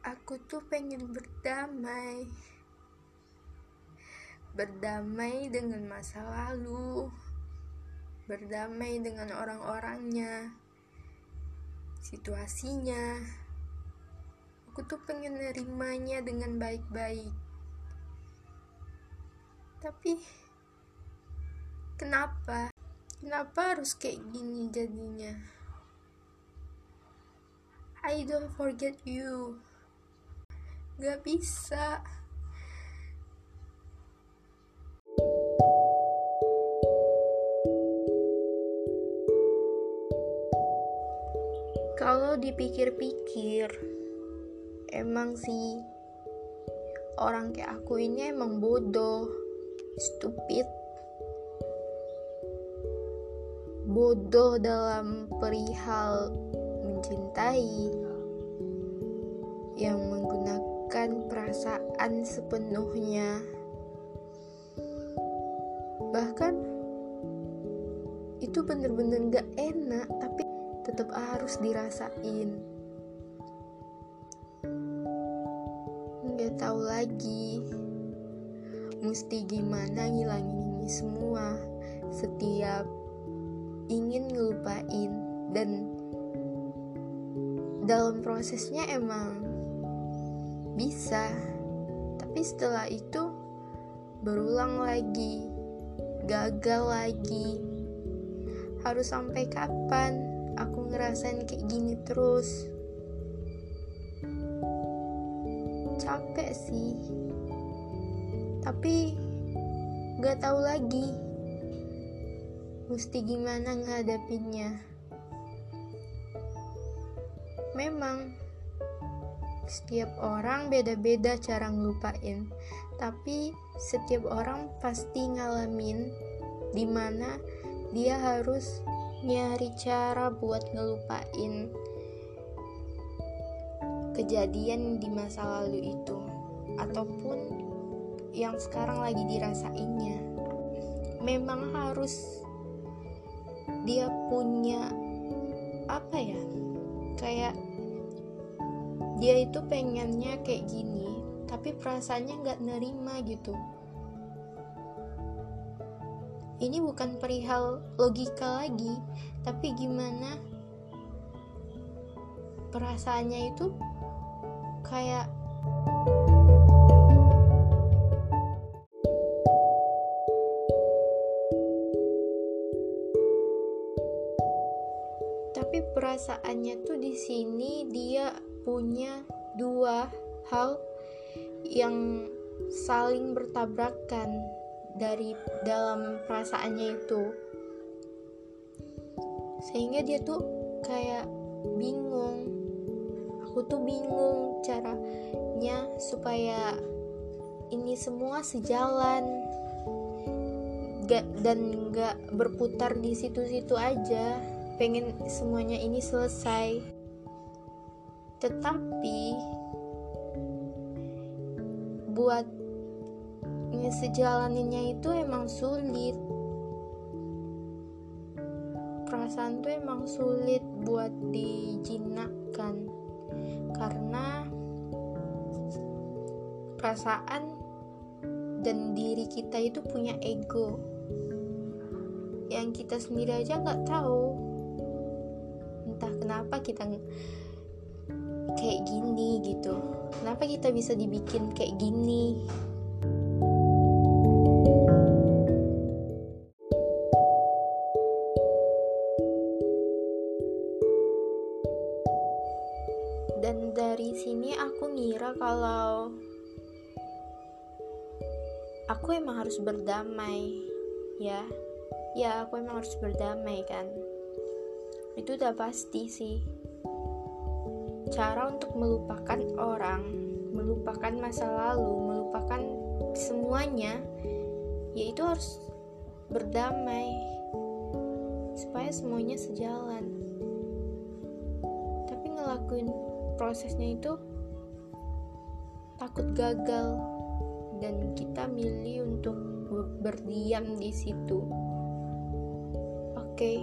Aku tuh pengen berdamai. Berdamai dengan masa lalu. Berdamai dengan orang-orangnya. Situasinya. Aku tuh pengen nerimanya dengan baik-baik. Tapi kenapa? Kenapa harus kayak gini jadinya? I don't forget you. Gak bisa. Kalau dipikir-pikir, emang sih orang kayak aku ini emang bodoh, stupid, bodoh dalam perihal mencintai yang menggunakan perasaan sepenuhnya. Bahkan itu bener-bener gak enak tapi tetap harus dirasain. Nggak tahu lagi mesti gimana ngilangin ini semua. Setiap ingin ngelupain dan dalam prosesnya emang bisa. Tapi setelah itu berulang lagi. Gagal lagi. Harus sampai kapan? Aku ngerasain kayak gini terus. Capek sih. Tapi gak tahu lagi. Mesti gimana ngadapinnya memang setiap orang beda-beda cara ngelupain. Tapi setiap orang pasti ngalamin di mana dia harus nyari cara buat ngelupain kejadian di masa lalu itu ataupun yang sekarang lagi dirasainnya. Memang harus dia punya apa ya kayak dia itu pengennya kayak gini tapi perasaannya nggak nerima gitu. Ini bukan perihal logika lagi tapi gimana perasaannya itu kayak tapi perasaannya tuh di sini dia punya dua hal yang saling bertabrakan dari dalam perasaannya itu. Sehingga dia tuh kayak bingung. Aku tuh bingung caranya supaya ini semua sejalan. Gak, dan gak berputar di situ-situ aja pengen semuanya ini selesai. Tetapi buat sejalaninnya itu emang sulit. Perasaan tuh emang sulit buat dijinakkan. Karena perasaan dan diri kita itu punya ego. Yang kita sendiri aja nggak tahu entah kenapa kita kayak gini gitu. Kenapa kita bisa dibikin kayak gini? Dan dari sini aku ngira kalau aku emang harus berdamai ya. Ya aku emang harus berdamai kan itu udah pasti sih. Cara untuk melupakan orang melupakan masa lalu melupakan semuanya yaitu harus berdamai supaya semuanya sejalan. Tapi ngelakuin prosesnya itu takut gagal dan kita milih untuk berdiam di situ. Oke,